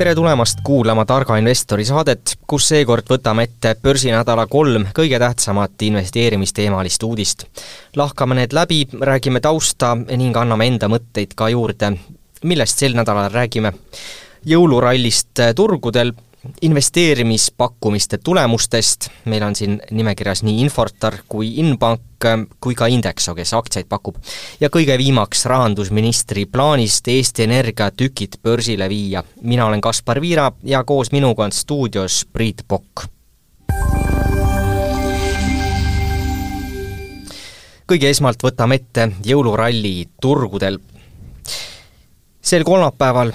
tere tulemast kuulama Targa investori saadet, kus seekord võtame ette börsinädala kolm kõige tähtsamat investeerimisteemalist uudist. lahkame need läbi, räägime tausta ning anname enda mõtteid ka juurde. millest sel nädalal räägime? jõulurallist turgudel investeerimispakkumiste tulemustest, meil on siin nimekirjas nii Infortar kui Inbank kui ka Indexo, kes aktsiaid pakub. ja kõige viimaks rahandusministri plaanist Eesti Energia tükid börsile viia. mina olen Kaspar Viira ja koos minuga on stuudios Priit Pokk. kõige esmalt võtame ette jõuluralli turgudel. sel kolmapäeval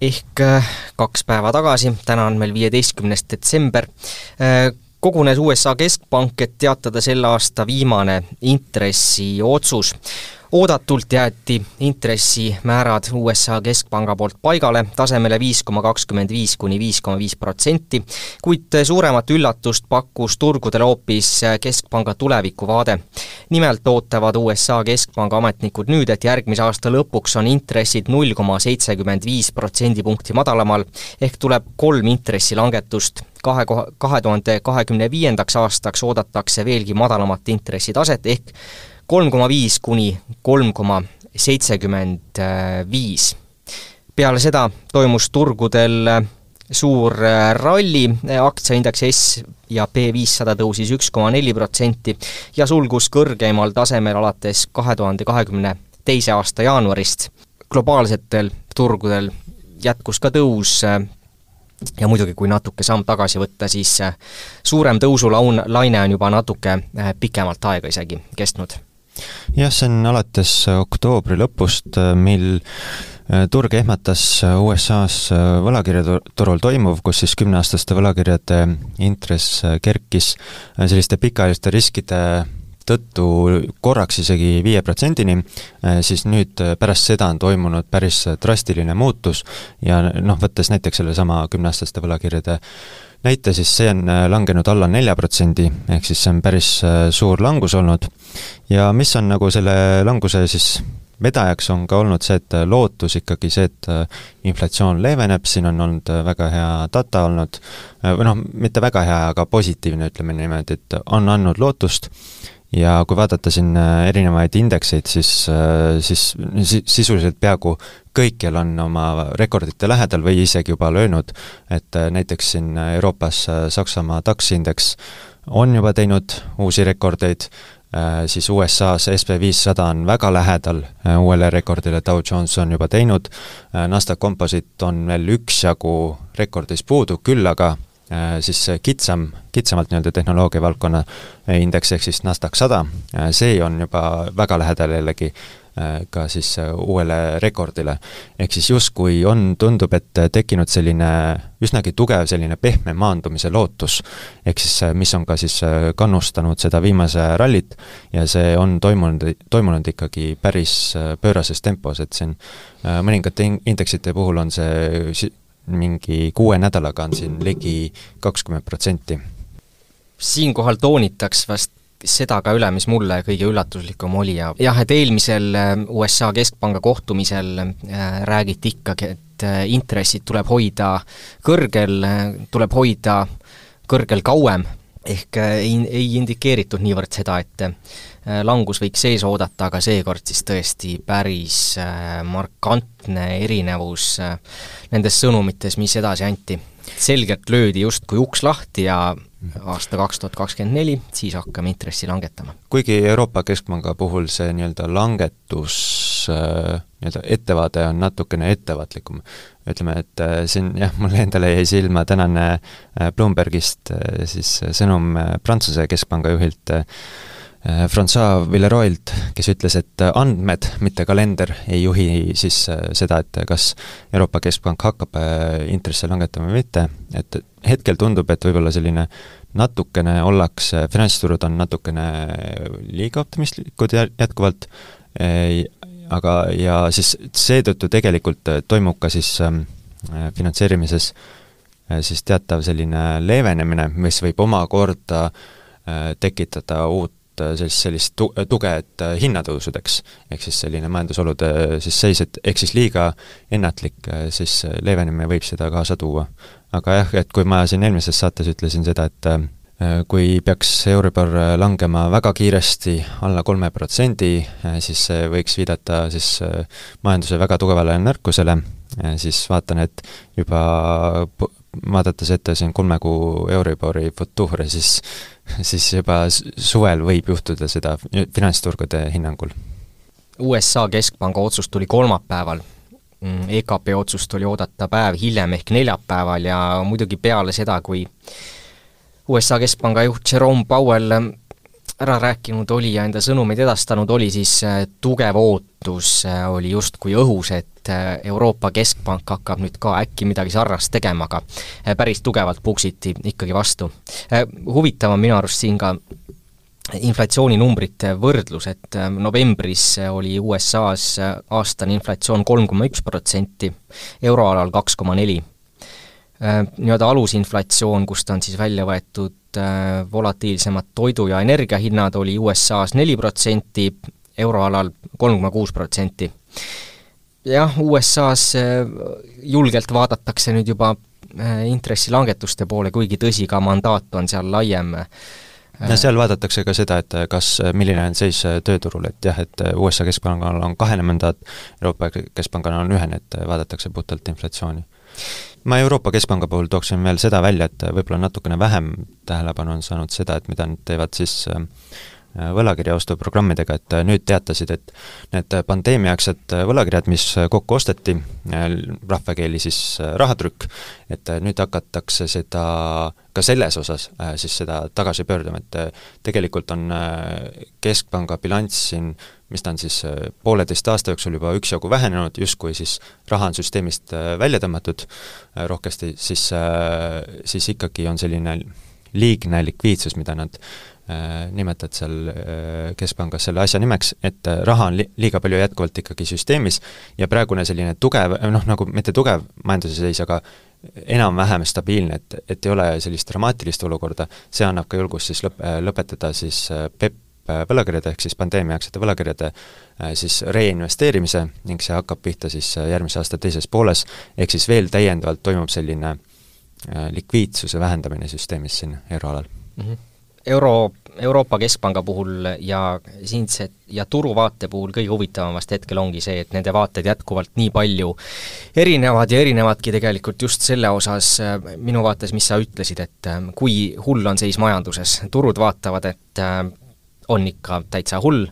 ehk äh, kaks päeva tagasi, täna on meil viieteistkümnes detsember, äh, kogunes USA Keskpank, et teatada selle aasta viimane intressiotsus oodatult jäeti intressimäärad USA Keskpanga poolt paigale tasemele viis koma kakskümmend viis kuni viis koma viis protsenti, kuid suuremat üllatust pakkus turgudele hoopis Keskpanga tulevikuvaade. nimelt ootavad USA Keskpanga ametnikud nüüd, et järgmise aasta lõpuks on intressid null koma seitsekümmend viis protsendipunkti madalamal, ehk tuleb kolm intressilangetust kahe kahe tuhande kahekümne viiendaks aastaks oodatakse veelgi madalamat intressitaset, ehk kolm koma viis kuni kolm koma seitsekümmend viis. peale seda toimus turgudel suur ralli, aktsiaindeks S ja P viissada tõusis üks koma neli protsenti ja sulgus kõrgeimal tasemel alates kahe tuhande kahekümne teise aasta jaanuarist. globaalsetel turgudel jätkus ka tõus ja muidugi, kui natuke samm tagasi võtta, siis suurem tõusulaun, laine on juba natuke pikemalt aega isegi kestnud jah, see on alates oktoobri lõpust, mil äh, turg ehmatas USA-s äh, võlakirjaturul toimuv, kus siis kümneaastaste võlakirjade intress äh, kerkis selliste pikaajaliste riskide tõttu korraks isegi viie protsendini, siis nüüd pärast seda on toimunud päris drastiline muutus ja noh, võttes näiteks sellesama kümneaastaste võlakirjade näite, siis see on äh, langenud alla nelja protsendi, ehk siis see on päris äh, suur langus olnud. ja mis on nagu selle languse siis vedajaks on ka olnud see, et äh, lootus ikkagi see, et inflatsioon leeveneb, siin on olnud väga hea data olnud, või noh, mitte väga hea, aga positiivne, ütleme niimoodi, et on andnud lootust ja kui vaadata siin äh, erinevaid indekseid, siis, äh, siis sisuliselt peaaegu kõikjal on oma rekordite lähedal või isegi juba löönud, et äh, näiteks siin Euroopas Saksamaa DAX indeks on juba teinud uusi rekordeid, siis USA-s SB viissada on väga lähedal uuele rekordile, Dow Jones on juba teinud, Nasdaq Composite on veel üksjagu rekordis puudu, küll aga siis kitsam, kitsamalt nii-öelda tehnoloogia valdkonna äh, indeks ehk siis NASDAQ sada, äh, see on juba väga lähedal jällegi ka siis uuele rekordile. ehk siis justkui on, tundub, et tekkinud selline üsnagi tugev selline pehme maandumise lootus, ehk siis mis on ka siis kannustanud seda viimase rallit ja see on toimunud, toimunud ikkagi päris pöörases tempos, et siin mõningate indeksite puhul on see mingi kuue nädalaga on siin ligi kakskümmend protsenti. siinkohal toonitaks vast seda ka üle, mis mulle kõige üllatuslikum oli ja jah, et eelmisel äh, USA Keskpanga kohtumisel äh, räägiti ikkagi, et äh, intressid tuleb hoida kõrgel, tuleb hoida kõrgel kauem, ehk ei, ei indikeeritud niivõrd seda, et Äh, langus võiks ees oodata, aga seekord siis tõesti päris äh, markantne erinevus äh, nendes sõnumites, mis edasi anti. selgelt löödi justkui uks lahti ja aasta kaks tuhat kakskümmend neli, siis hakkame intressi langetama. kuigi Euroopa Keskpanga puhul see nii-öelda langetus nii-öelda ettevaade on natukene ettevaatlikum. ütleme, et siin jah, mulle endale jäi silma tänane Bloombergist siis sõnum Prantsuse Keskpanga juhilt, Äh, Francois Villeroilt, kes ütles, et andmed, mitte kalender, ei juhi siis äh, seda, et kas Euroopa Keskpank hakkab äh, intresse langetama või mitte, et hetkel tundub, et võib-olla selline natukene ollakse, finantsturud on natukene liiga optimistlikud jätkuvalt, aga, ja siis seetõttu tegelikult toimub ka siis ähm, finantseerimises siis teatav selline leevenemine, mis võib omakorda tekitada uut sellist, sellist tu-, tuge, et hinnatõusudeks, ehk siis selline majandusolude siis seis, et ehk siis liiga ennatlik siis leevenemine võib seda kaasa tuua. aga jah, et kui ma siin eelmises saates ütlesin seda, et kui peaks Euribor langema väga kiiresti alla kolme protsendi, siis see võiks viidata siis majanduse väga tugevale nõrkusele, siis vaatan, et juba vaadates ette siin kolme kuu Euribori futuure, siis siis juba suvel võib juhtuda seda finantsturgude hinnangul. USA Keskpanga otsus tuli kolmapäeval, mm, EKP otsust oli oodata päev hiljem ehk neljapäeval ja muidugi peale seda, kui USA Keskpanga juht Jerome Powell ära rääkinud oli ja enda sõnumeid edastanud oli, siis äh, tugev ootus äh, oli justkui õhus, et äh, Euroopa Keskpank hakkab nüüd ka äkki midagi sarnast tegema, aga päris tugevalt puksiti ikkagi vastu. huvitav on minu arust siin ka inflatsiooninumbrite võrdlus, et novembris oli USA-s aastane inflatsioon kolm koma üks protsenti, euroalal kaks koma neli nii-öelda alusinflatsioon, kust on siis välja võetud Äh, volatiilsemad toidu- ja energiahinnad oli USA-s neli protsenti, euroalal kolm koma kuus protsenti. jah, USA-s äh, julgelt vaadatakse nüüd juba äh, intressilangetuste poole, kuigi tõsi, ka mandaat on seal laiem ja seal vaadatakse ka seda, et kas, milline on seis tööturul, et jah, et USA Keskpangal on kahene mandaat, Euroopa Keskpangal on ühene, et vaadatakse puhtalt inflatsiooni ma Euroopa Keskpanga puhul tooksin veel seda välja, et võib-olla natukene vähem tähelepanu on saanud seda, et mida nad teevad siis äh, võlakirjaostuprogrammidega, et äh, nüüd teatasid, et need pandeemiaaegsed võlakirjad, mis kokku osteti, äh, rahvakeeli siis rahatrükk, et nüüd hakatakse seda ka selles osas siis seda tagasi pöörduma, et tegelikult on Keskpanga bilanss siin mis ta on siis äh, pooleteist aasta jooksul juba üksjagu vähenenud, justkui siis raha on süsteemist äh, välja tõmmatud äh, rohkesti, siis, siis ikkagi on selline liigne likviidsus, mida nad nimetavad seal Keskpangas selle asja nimeks, et raha on li-, liiga palju jätkuvalt ikkagi süsteemis ja praegune selline tugev, noh nagu mitte tugev majanduse seis, aga enam-vähem stabiilne, et, et ei ole sellist dramaatilist olukorda, see annab ka julgust siis lõp-, lõpetada siis PEP Äh, võlakirjade ehk siis pandeemiaaegsete võlakirjade äh, siis reinvesteerimise ning see hakkab pihta siis äh, järgmise aasta teises pooles, ehk siis veel täiendavalt toimub selline likviidsuse vähendamine süsteemis siin euroalal mm. -hmm. Euro, Euroopa Keskpanga puhul ja siinse ja turuvaate puhul kõige huvitavam vast hetkel ongi see, et nende vaated jätkuvalt nii palju erinevad ja erinevadki tegelikult just selle osas minu vaates, mis sa ütlesid, et kui hull on seis majanduses, turud vaatavad, et on ikka täitsa hull,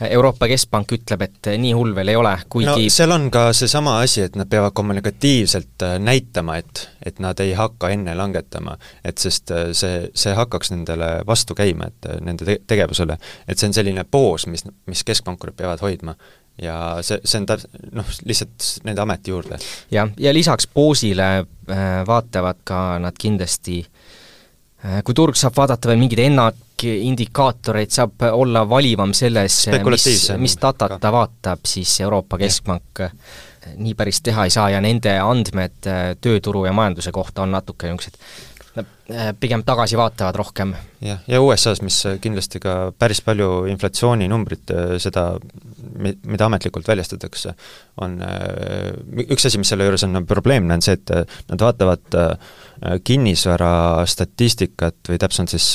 Euroopa Keskpank ütleb, et nii hull veel ei ole, kuigi no seal on ka seesama asi, et nad peavad kommunikatiivselt äh, näitama, et, et nad ei hakka enne langetama. et sest äh, see, see hakkaks nendele vastu käima, et äh, nende te tegevusele. et see on selline poos, mis, mis keskpankurid peavad hoidma ja see, see on täp-, noh, lihtsalt nende ameti juurde. jah, ja lisaks poosile vaatavad ka nad kindlasti kui turg saab vaadata veel mingeid enna-, indikaatoreid saab olla valivam selles, mis, mis datat ta vaatab, siis Euroopa Keskpank ja. nii päris teha ei saa ja nende andmed äh, tööturu ja majanduse kohta on natuke niisugused äh, pigem tagasivaatavad rohkem. jah, ja USA-s, mis kindlasti ka päris palju inflatsiooninumbrit, äh, seda, mida ametlikult väljastatakse, on üks asi, mis selle juures on probleemne, on see, et nad vaatavad kinnisvara statistikat või täpsemalt siis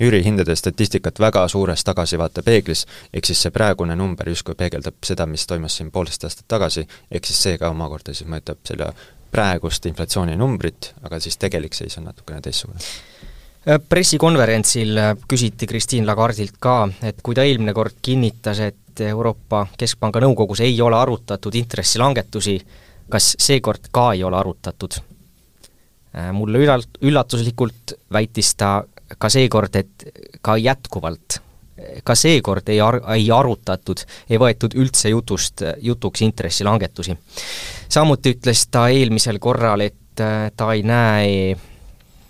üürihindade statistikat väga suures tagasivaatepeeglis, ehk siis see praegune number justkui peegeldab seda, mis toimus siin poolteist aastat tagasi, ehk siis see ka omakorda siis mõjutab selle praegust inflatsiooninumbrit, aga siis tegelik seis on natukene teistsugune äh, pressikonverentsil äh, küsiti Christine Lagardilt ka, et kui ta eelmine kord kinnitas, et Euroopa Keskpanga nõukogus ei ole arutatud intressilangetusi, kas seekord ka ei ole arutatud? Äh, mulle üllat-, üllatuslikult väitis ta ka seekord, et ka jätkuvalt, ka seekord ei ar-, ei arutatud, ei võetud üldse jutust, jutuks intressilangetusi. Samuti ütles ta eelmisel korral, et äh, ta ei näe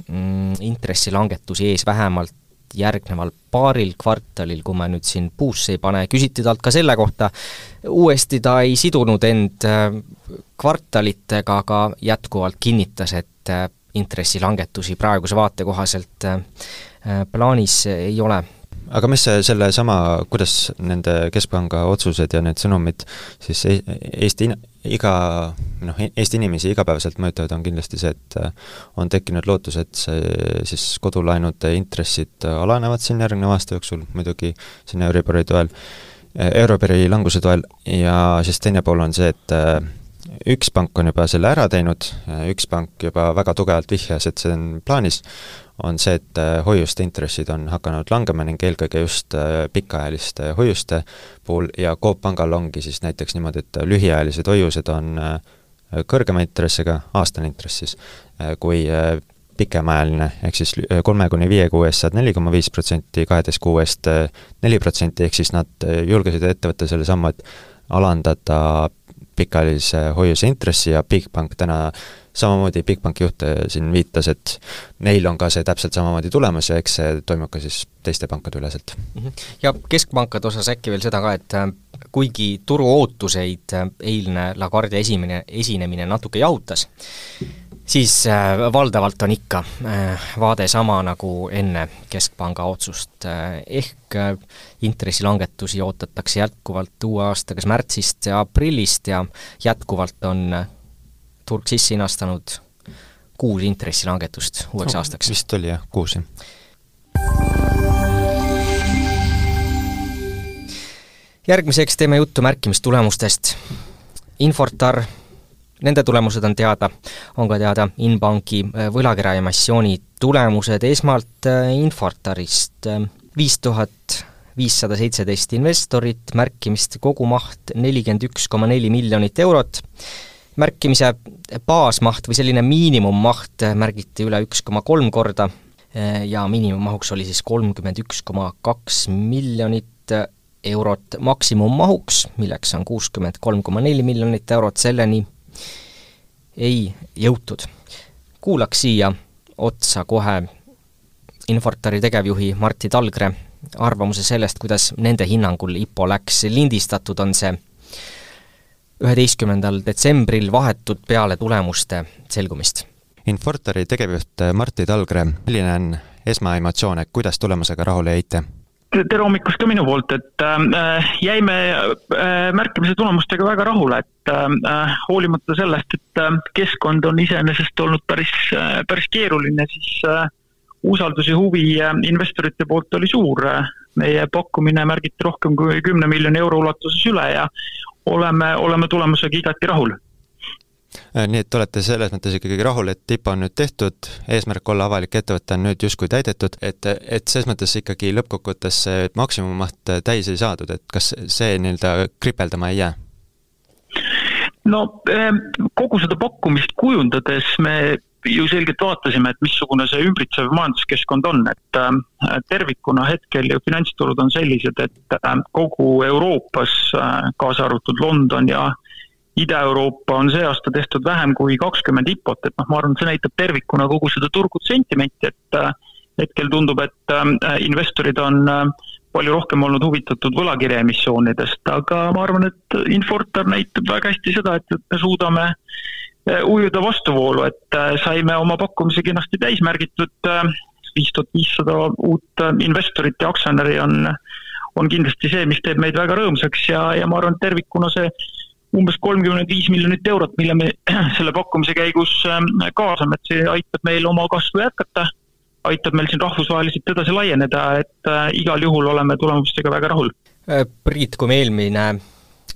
mm, intressilangetusi ees vähemalt järgneval paaril kvartalil, kui ma nüüd siin puusse ei pane, küsiti talt ka selle kohta, uuesti ta ei sidunud end äh, kvartalitega, aga jätkuvalt kinnitas, et äh, intressilangetusi praeguse vaate kohaselt plaanis ei ole. Aga mis see sellesama, kuidas nende Keskpanga otsused ja need sõnumid siis e-, Eesti iga, noh, Eesti inimesi igapäevaselt mõjutavad, on kindlasti see, et äh, on tekkinud lootus, et see siis kodulaenude intressid alanevad siin järgneva aasta jooksul, muidugi siin Euribori toel, Euribori languse toel, ja siis teine pool on see, et äh, üks pank on juba selle ära teinud, üks pank juba väga tugevalt vihjas, et see on plaanis, on see, et äh, hoiuste intressid on hakanud langema ning eelkõige just äh, pikaajaliste hoiuste puhul ja Coop Pangal ongi siis näiteks niimoodi, et lühiajalised hoiused on äh, kõrgema intressiga, aastane intress siis, kui pikemaajaline, ehk siis kolme kuni viie kuu eest saad neli koma viis protsenti, kaheteist kuu eest neli protsenti, ehk siis nad julgesid ette võtta selle sammu, et alandada pikaajalise hoiuse intressi ja Bigbank täna samamoodi Bigbanki juht äh, siin viitas, et neil on ka see täpselt samamoodi tulemas ja eks see toimub ka siis teiste pankade üleselt. Mhm. ja keskpankade osas äkki veel seda ka, et äh, kuigi turu ootuseid äh, eilne Lagarde esimene, esinemine natuke jahutas, siis valdavalt on ikka vaade sama nagu enne Keskpanga otsust, ehk intressilangetusi ootatakse jätkuvalt uue aasta kas märtsist ja aprillist ja jätkuvalt on turg sisse inastanud kuus intressilangetust uueks no, aastaks. vist oli jah, kuus jah. järgmiseks teeme juttu märkimistulemustest. Infortar, nende tulemused on teada, on ka teada Inbanki äh, võlakirjaemissiooni tulemused, esmalt äh, Infortarist. äh, viis tuhat viissada seitseteist investorit, märkimiste kogumaht nelikümmend üks koma neli miljonit eurot, märkimise baasmaht või selline miinimummaht märgiti üle üks koma kolm korda ja miinimummahuks oli siis kolmkümmend üks koma kaks miljonit eurot. Maksimummahuks, milleks on kuuskümmend kolm koma neli miljonit eurot, selleni ei jõutud. kuulaks siia otsa kohe Infortari tegevjuhi Martti Talgre arvamuse sellest, kuidas nende hinnangul IPO läks, lindistatud on see üheteistkümnendal detsembril vahetult peale tulemuste selgumist. Infortari tegevjuht Martti Talgre, milline on esmaemotsioon, et kuidas tulemusega rahule jäite? Tere hommikust ka minu poolt, et äh, jäime äh, märkimise tulemustega väga rahule, et äh, hoolimata sellest, et äh, keskkond on iseenesest olnud päris äh,, päris keeruline, siis äh, usaldus ja huvi äh, investorite poolt oli suur. meie pakkumine märgiti rohkem kui kümne miljoni euro ulatuses üle ja oleme, oleme tulemusega igati rahul äh, nii et olete selles mõttes ikkagi rahul, et IPO on nüüd tehtud, eesmärk olla avalik ettevõte on nüüd justkui täidetud, et, et selles mõttes ikkagi lõppkokkuvõttes see maksimummaht täis ei saadud, et kas see nii-öelda kripeldama ei jää? no ähm, kogu seda pakkumist kujundades me ju selgelt vaatasime, et missugune see ümbritsev majanduskeskkond on, et äh, tervikuna hetkel ju finantsturud on sellised, et äh, kogu Euroopas, äh, kaasa arvatud London ja Ida-Euroopa on see aasta tehtud vähem kui kakskümmend IPO-t, et noh, ma arvan, et see näitab tervikuna kogu seda turgude sentimenti, et hetkel tundub, et investorid on palju rohkem olnud huvitatud võlakirjaemissioonidest, aga ma arvan, et Infortar näitab väga hästi seda, et me suudame äh, Äh, ujuda vastuvoolu, et äh, saime oma pakkumise kenasti täis märgitud, äh, viis tuhat viissada uut investorit ja aktsionäri on, on kindlasti see, mis teeb meid väga rõõmsaks ja, ja ma arvan, et tervikuna see umbes kolmkümmend viis miljonit eurot, mille me selle pakkumise käigus kaasame, et see aitab meil oma kasvu jätkata, aitab meil siin rahvusvaheliselt edasi laieneda, et igal juhul oleme tulemustega väga rahul. Priit, kui me eelmine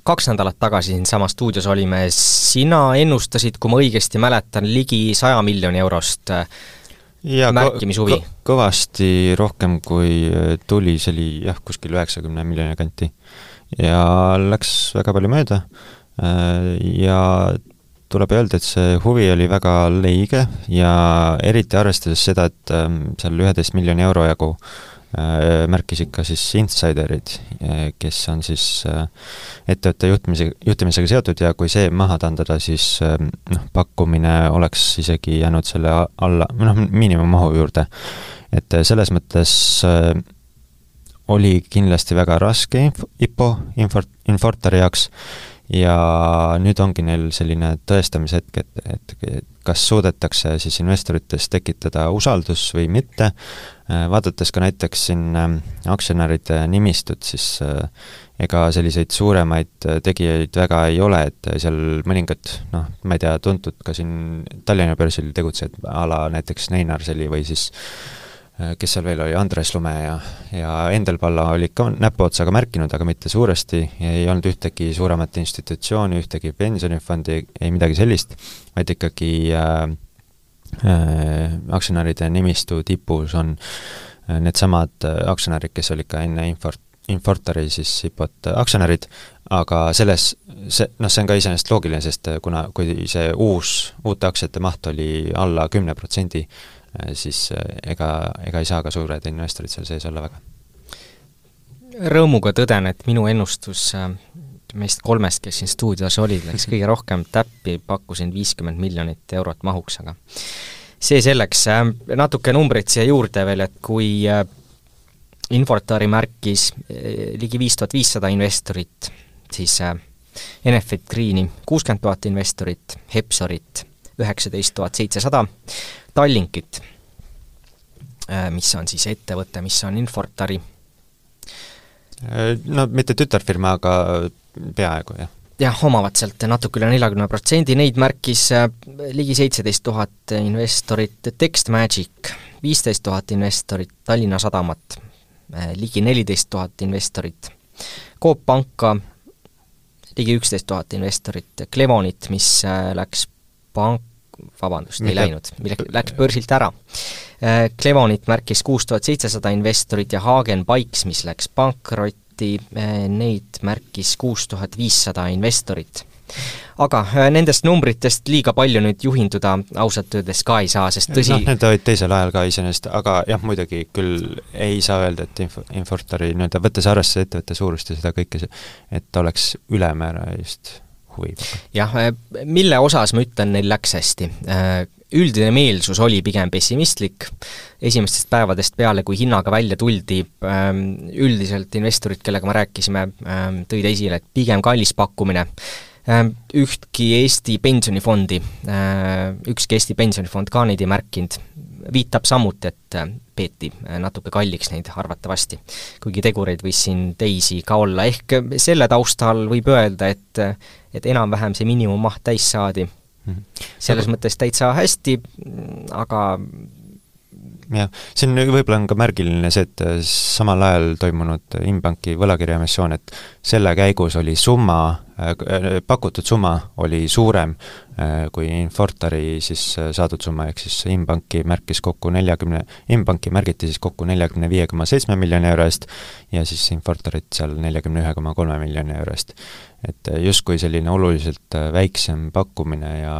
kaks nädalat tagasi siinsamas stuudios olime, sina ennustasid, kui ma õigesti mäletan, ligi saja miljoni eurost äh, ja märkimishuvi kõ. kõvasti rohkem, kui äh, tuli, see oli jah, kuskil üheksakümne miljoni kanti. ja läks väga palju mööda äh, ja tuleb öelda, et see huvi oli väga leige ja eriti arvestades seda, et ähm, seal üheteist miljoni euro jagu äh, Äh, märkisid ka siis insiderid, äh, kes on siis äh, ettevõtte juhtimise, juhtimisega seotud ja kui see maha tandada, siis noh, pakkumine oleks isegi jäänud selle alla, noh, miinimummahu juurde. et selles mõttes oli kindlasti väga raske inf-, IPO, infort-, Infortari jaoks ja nüüd ongi neil selline tõestamise hetk, et, et kas suudetakse siis investorites tekitada usaldus või mitte, vaadates ka näiteks siin aktsionäride nimistut, siis ega selliseid suuremaid tegijaid väga ei ole, et seal mõningad noh, ma ei tea, tuntud ka siin Tallinna börsil tegutsejad a la näiteks Neinar Seli või siis Äh, kes seal veel oli, Andres Lume ja, ja Endel Palla olid ka näpuotsaga märkinud, aga mitte suuresti, ei olnud ühtegi suuremat institutsiooni, ühtegi pensionifondi, ei midagi sellist, vaid ikkagi äh, äh, aktsionäride nimistu tipus on äh, needsamad äh, aktsionärid, kes olid ka enne Infort, Infortari siis IPO-t aktsionärid, aga selles, see, noh, see on ka iseenesest loogiline, sest kuna, kui see uus, uute aktsiate maht oli alla kümne protsendi, Äh, siis äh, ega, ega ei saa ka suured investorid seal sees olla väga. rõõmuga tõden, et minu ennustus äh, meist kolmest, kes siin stuudios olid, läks kõige rohkem täppi, pakkusin viiskümmend miljonit eurot mahuks, aga see selleks, natuke numbreid siia juurde veel, et kui Infortari märkis ligi viis tuhat viissada investorit, siis Enefit Greeni kuuskümmend tuhat investorit, Hepsorit üheksateist tuhat seitsesada, Tallinkit, äh, mis on siis ettevõte, mis on Infortari äh, no mitte tütarfirma, aga peaaegu, jah. jah, omavad sealt natuke üle neljakümne protsendi, neid märkis äh, ligi seitseteist tuhat investorit, TextMagic viisteist tuhat investorit, Tallinna Sadamat ligi neliteist tuhat investorit, Coop Panka ligi üksteist tuhat investorit, Clevonit, mis läks pank, vabandust, ei läinud, läks börsilt ära. Äh, Clevonit märkis kuus tuhat seitsesada investorit ja Hagen Bikes, mis läks pankrotti, äh, neid märkis kuus tuhat viissada investorit aga äh, nendest numbritest liiga palju nüüd juhinduda ausalt öeldes ka ei saa, sest tõsi noh, need olid teisel ajal ka iseenesest, aga jah, muidugi küll ei saa öelda, et info, Infortari nii-öelda, võttes arvesse ettevõtte suurust ja seda kõike, et oleks ülemäära just huvi pakkuv. jah, äh, mille osas ma ütlen, neil läks hästi? Äh, üldine meelsus oli pigem pessimistlik, esimestest päevadest peale, kui hinnaga välja tuldi, ähm, üldiselt investorid, kellega me rääkisime, tõid esile, et pigem kallis pakkumine, ühtki Eesti pensionifondi, ükski Eesti pensionifond ka neid ei märkinud, viitab samuti, et peeti natuke kalliks neid arvatavasti. kuigi tegureid võis siin teisi ka olla, ehk selle taustal võib öelda, et et enam-vähem see miinimummaht täis saadi mm. -hmm. selles aga... mõttes täitsa hästi, aga jah, see on, võib-olla on ka märgiline see, et samal ajal toimunud Inbanki võlakirjaemissioon, et selle käigus oli summa, pakutud summa oli suurem Äh, kui Infortari siis äh, saadud summa, ehk siis Inbanki märkis kokku neljakümne, Inbanki märgiti siis kokku neljakümne viie koma seitsme miljoni euro eest ja siis Infortarit seal neljakümne ühe koma kolme miljoni euro eest. et äh, justkui selline oluliselt väiksem pakkumine ja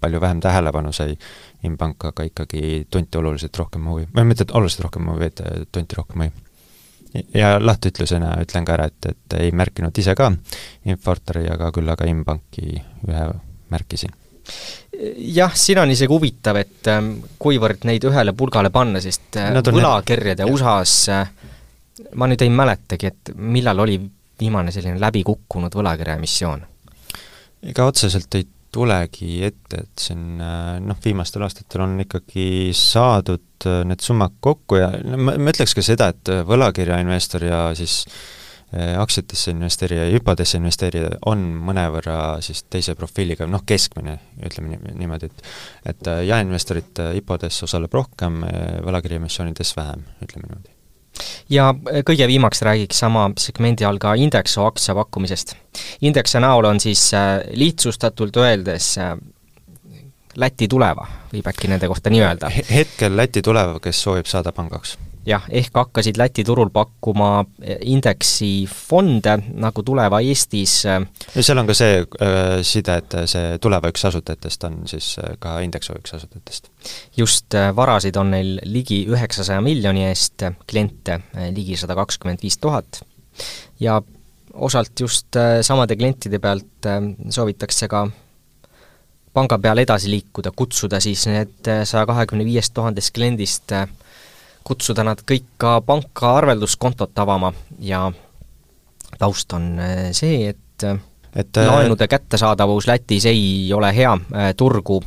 palju vähem tähelepanu sai Inbank, aga ikkagi tunti oluliselt rohkem huvi, või mitte oluliselt rohkem huvi, vaid tunti rohkem huvi ja lahtiütlusena ütlen ka ära, et, et ei märkinud ise ka Infortari, aga küll aga Inbanki ühe märkisin jah, siin on isegi huvitav, et ähm, kuivõrd neid ühele pulgale panna, sest äh, võlakirjade USA-s äh, ma nüüd ei mäletagi, et millal oli viimane selline läbikukkunud võlakirjaemissioon? ega otseselt ei tulegi ette, et siin äh, noh, viimastel aastatel on ikkagi saadud need summad kokku ja no ma, ma ütleks ka seda, et võlakirjainvestor ja siis äh, Äh, aktsiatesse investeerija ja hüpadesse investeerija on mõnevõrra siis teise profiiliga, noh keskmine, ütleme niimoodi, et et äh, jaeinvestorid IPO-des osaleb rohkem, äh, võlakirjaemissioonides vähem, ütleme niimoodi. Ja kõige viimaks räägiks sama segmendi all ka Indexo aktsia pakkumisest. Indexe näol on siis lihtsustatult öeldes Läti tuleva, võib äkki nende kohta nii öelda? hetkel Läti tuleva, kes soovib saada pangaks jah, ehk hakkasid Läti turul pakkuma eh, indeksi fonde, nagu Tuleva Eestis ja eh, seal on ka see äh, side, et see Tuleva üks asutajatest on siis ka Indexo üks asutajatest. just, varasid on neil ligi üheksasaja miljoni eest, kliente ligi sada kakskümmend viis tuhat ja osalt just samade klientide pealt soovitakse ka panga peal edasi liikuda, kutsuda siis need saja kahekümne viiest tuhandest kliendist kutsuda nad kõik ka panka arvelduskontot avama ja taust on äh, see, et äh, et laenude kättesaadavus Lätis ei ole hea, turgu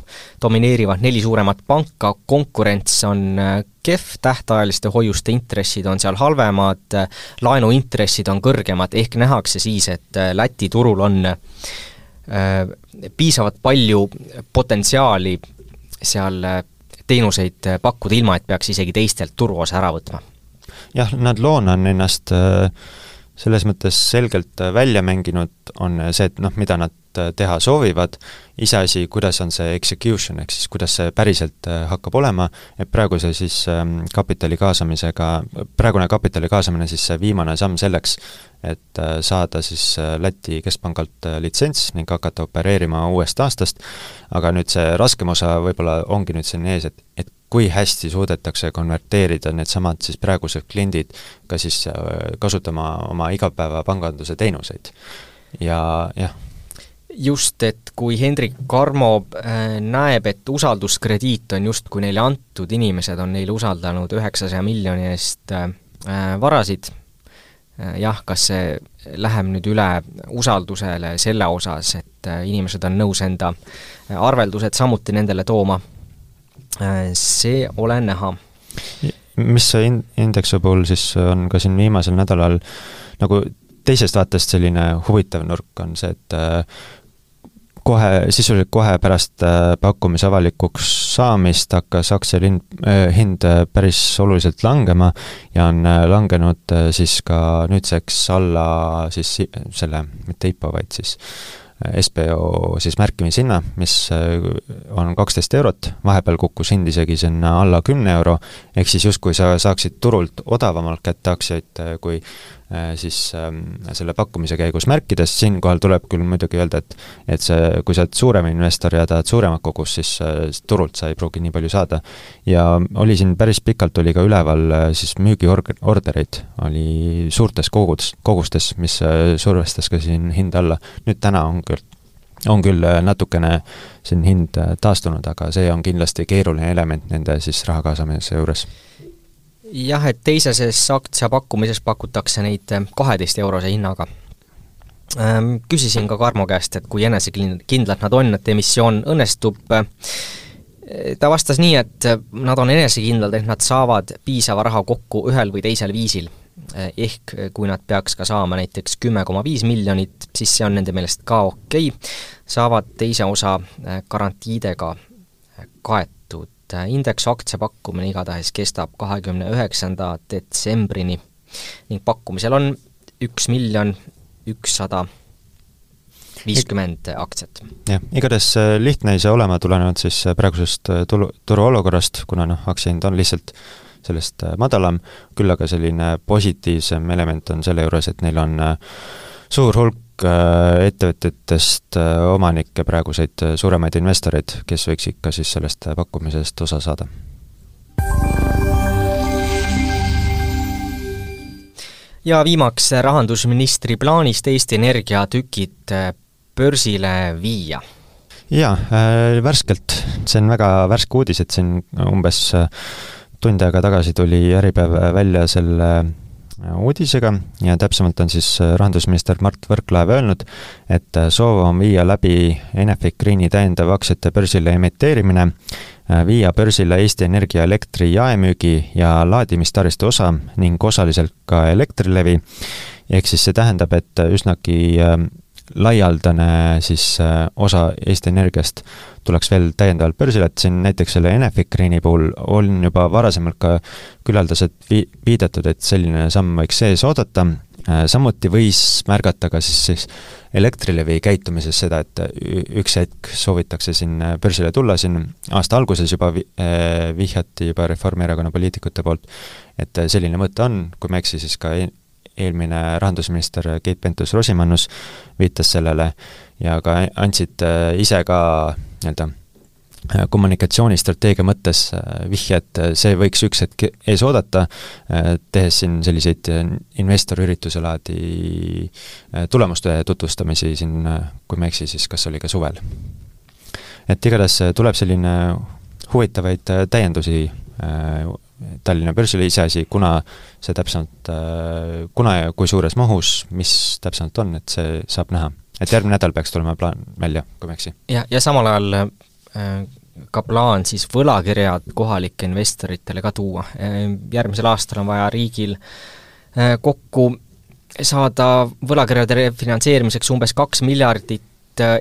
domineerivad neli suuremat panka, konkurents on kehv, tähtajaliste hoiuste intressid on seal halvemad, laenuintressid on kõrgemad, ehk nähakse siis, et Läti turul on piisavalt palju potentsiaali seal teenuseid pakkuda, ilma et peaks isegi teistelt turuosa ära võtma? Jah, nad loona on ennast äh, selles mõttes selgelt äh, välja mänginud, on see, et noh, mida nad äh, teha soovivad, iseasi, kuidas on see execution, ehk siis kuidas see päriselt hakkab olema, et praeguse siis ähm, kapitali kaasamisega, praegune kapitali kaasamine siis see viimane samm selleks, et saada siis Läti keskpangalt litsents ning hakata opereerima uuest aastast, aga nüüd see raskem osa võib-olla ongi nüüd siin ees, et, et kui hästi suudetakse konverteerida needsamad siis praegused kliendid ka siis äh, kasutama oma igapäevapanganduse teenuseid. ja jah. Just, et kui Hendrik Karmo äh, näeb, et usalduskrediit on justkui neile antud, inimesed on neile usaldanud üheksasaja miljoni eest äh, varasid, jah, kas see läheb nüüd üle usaldusele selle osas, et inimesed on nõus enda arveldused samuti nendele tooma Äh, see ole näha. mis see in-, indeksi puhul siis on ka siin viimasel nädalal nagu teisest vaatest selline huvitav nurk on see, et äh, kohe, sisuliselt kohe pärast äh, pakkumise avalikuks saamist hakkas aktsia hind, hind päris oluliselt langema ja on langenud siis ka nüüdseks alla siis selle, mitte IPO, vaid siis SBO siis märkimishinna, mis äh, on kaksteist eurot, vahepeal kukkus hind isegi sinna alla kümne euro, ehk siis justkui sa saaksid turult odavamalt kätte aktsiaid, äh, kui Äh, siis ähm, selle pakkumise käigus märkides, siinkohal tuleb küll muidugi öelda, et et see, kui sa oled suurem investor ja tahad suuremat kogust, siis äh, turult sa ei pruugi nii palju saada. ja oli siin päris pikalt, oli ka üleval äh, siis müügiordereid, oli suurtes kogudes, kogustes, mis survestas ka siin hinda alla. nüüd täna on küll on küll natukene siin hind taastunud, aga see on kindlasti keeruline element nende siis raha kaasamise juures jah, et teiseses aktsia pakkumises pakutakse neid eh, kaheteist eurose hinnaga. Ehm, küsisin ka Karmo käest, et kui enesekindlad nad on, et emissioon õnnestub, eh, ta vastas nii, et nad on enesekindlad, et nad saavad piisava raha kokku ühel või teisel viisil. Eh, ehk kui nad peaks ka saama näiteks kümme koma viis miljonit, siis see on nende meelest ka okei okay., saavad teise osa garantiidega kaetud et äh, indeksaktsia pakkumine igatahes kestab kahekümne üheksanda detsembrini ning pakkumisel on üks miljon ükssada viiskümmend aktsiat. jah, igatahes äh, lihtne ei saa olema, tulenevalt siis äh, praegusest tulu, turuolukorrast, kuna noh, aktsiahind on lihtsalt sellest madalam, küll aga selline positiivsem element on selle juures, et neil on suur hulk ettevõtetest äh, omanikke, praeguseid äh, suuremaid investoreid, kes võiksid ka siis sellest pakkumisest osa saada. ja viimaks rahandusministri plaanist Eesti Energia tükid börsile viia jaa äh,, värskelt, see on väga värske uudis, et siin umbes tund aega tagasi tuli Äripäev välja selle uudisega ja täpsemalt on siis äh, rahandusminister Mart Võrklaev öelnud, et äh, soov on viia läbi Enefit Greeni täiendav aktsiate börsile emiteerimine, äh, viia börsile Eesti Energia elektri jaemüügi ja laadimistaristu osa ning osaliselt ka Elektrilevi, ehk siis see tähendab, et üsnagi laialdane siis äh, osa Eesti Energiast tuleks veel täiendavalt börsile, et siin näiteks selle Enefit Greeni puhul on juba varasemalt ka küllaldaselt vi-, viidatud, et selline samm võiks sees oodata, äh, samuti võis märgata ka siis, siis Elektrilevi käitumises seda, et üks hetk soovitakse siin börsile tulla, siin aasta alguses juba vi-, äh, vihjati juba Reformierakonna poliitikute poolt, et selline mõte on, kui ma ei eksi, siis ka eelmine rahandusminister Keit Pentus-Rosimannus viitas sellele ja ka andsid äh, ise ka nii-öelda äh, kommunikatsioonistrateegia mõttes äh, vihje, et see võiks üks hetk ees oodata, tehes siin selliseid investoriürituse laadi tulemuste tutvustamisi siin, kui ma ei eksi, siis kas oli ka suvel. et igatahes tuleb selline huvitavaid täiendusi Tallinna börsile, iseasi, kuna see täpsemalt, äh, kuna ja kui suures mahus, mis täpsemalt on, et see saab näha. et järgmine nädal peaks tulema plaan välja, kui ma ei eksi. ja, ja samal ajal äh, ka plaan siis võlakirjad kohalike investoritele ka tuua. järgmisel aastal on vaja riigil kokku saada võlakirjade refinantseerimiseks umbes kaks miljardit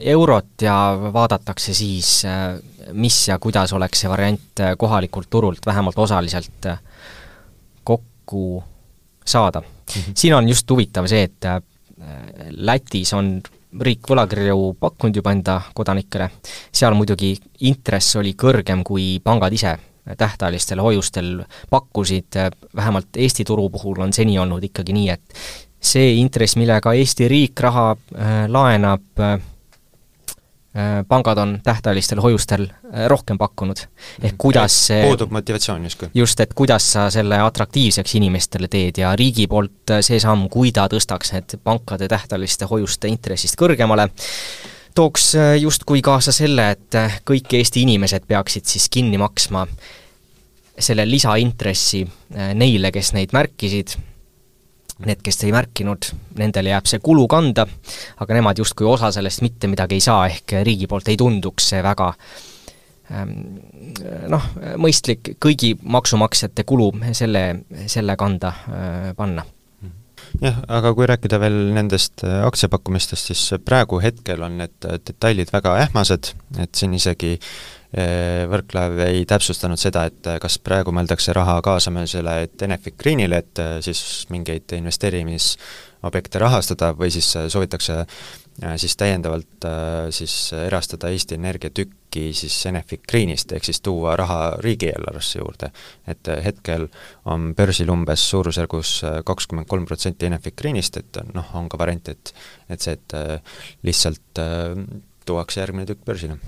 eurot ja vaadatakse siis, mis ja kuidas oleks see variant kohalikult turult vähemalt osaliselt kokku saada mm. -hmm. siin on just huvitav see, et Lätis on riik võlakirju pakkunud juba enda kodanikele, seal muidugi intress oli kõrgem, kui pangad ise tähtajalistel hoiustel pakkusid, vähemalt Eesti turu puhul on seni olnud ikkagi nii, et see intress, millega Eesti riik raha äh, laenab äh,, Äh, pangad on tähtajalistel hoiustel äh, rohkem pakkunud. ehk mhm. kuidas see puudub motivatsioon justkui. just, et kuidas sa selle atraktiivseks inimestele teed ja riigi poolt äh, see samm, kui ta tõstaks need pankade tähtajaliste hoiuste intressist kõrgemale, tooks justkui kaasa selle, et kõik Eesti inimesed peaksid siis kinni maksma selle lisaintressi neile, kes neid märkisid Need, kes ei märkinud, nendele jääb see kulu kanda, aga nemad justkui osa sellest mitte midagi ei saa, ehk riigi poolt ei tunduks see väga ähm, noh, mõistlik kõigi maksumaksjate kulu selle, selle kanda äh, panna. Jah, aga kui rääkida veel nendest äh, aktsiapakkumistest, siis praegu hetkel on need detailid väga ähmased, et siin isegi Äh, Võrklaev ei täpsustanud seda, et äh, kas praegu mõeldakse raha kaasamisele, Enefit Greenile, et äh, siis mingeid investeerimisobjekte rahastada või siis soovitakse siis täiendavalt siis erastada Eesti Energia tükki siis Enefit Greenist, ehk siis tuua raha riigieelarvesse juurde. et hetkel on börsil umbes suurusjärgus kakskümmend kolm protsenti Enefit Greenist, et noh, on ka variant, et et see, et lihtsalt tuuakse järgmine tükk börsile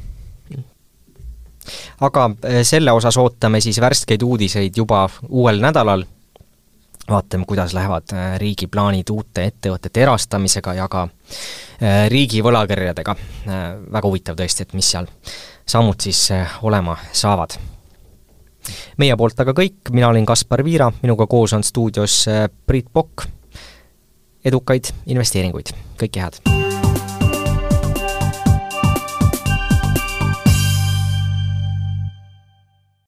aga eh, selle osas ootame siis värskeid uudiseid juba uuel nädalal, vaatame, kuidas lähevad eh, riigi plaanid uute ettevõtete erastamisega ja ka eh, riigi võlakirjadega. väga huvitav tõesti, et mis seal sammud siis olema saavad. meie poolt aga kõik, mina olin Kaspar Viira, minuga koos on stuudios Priit Pokk, edukaid investeeringuid, kõike head!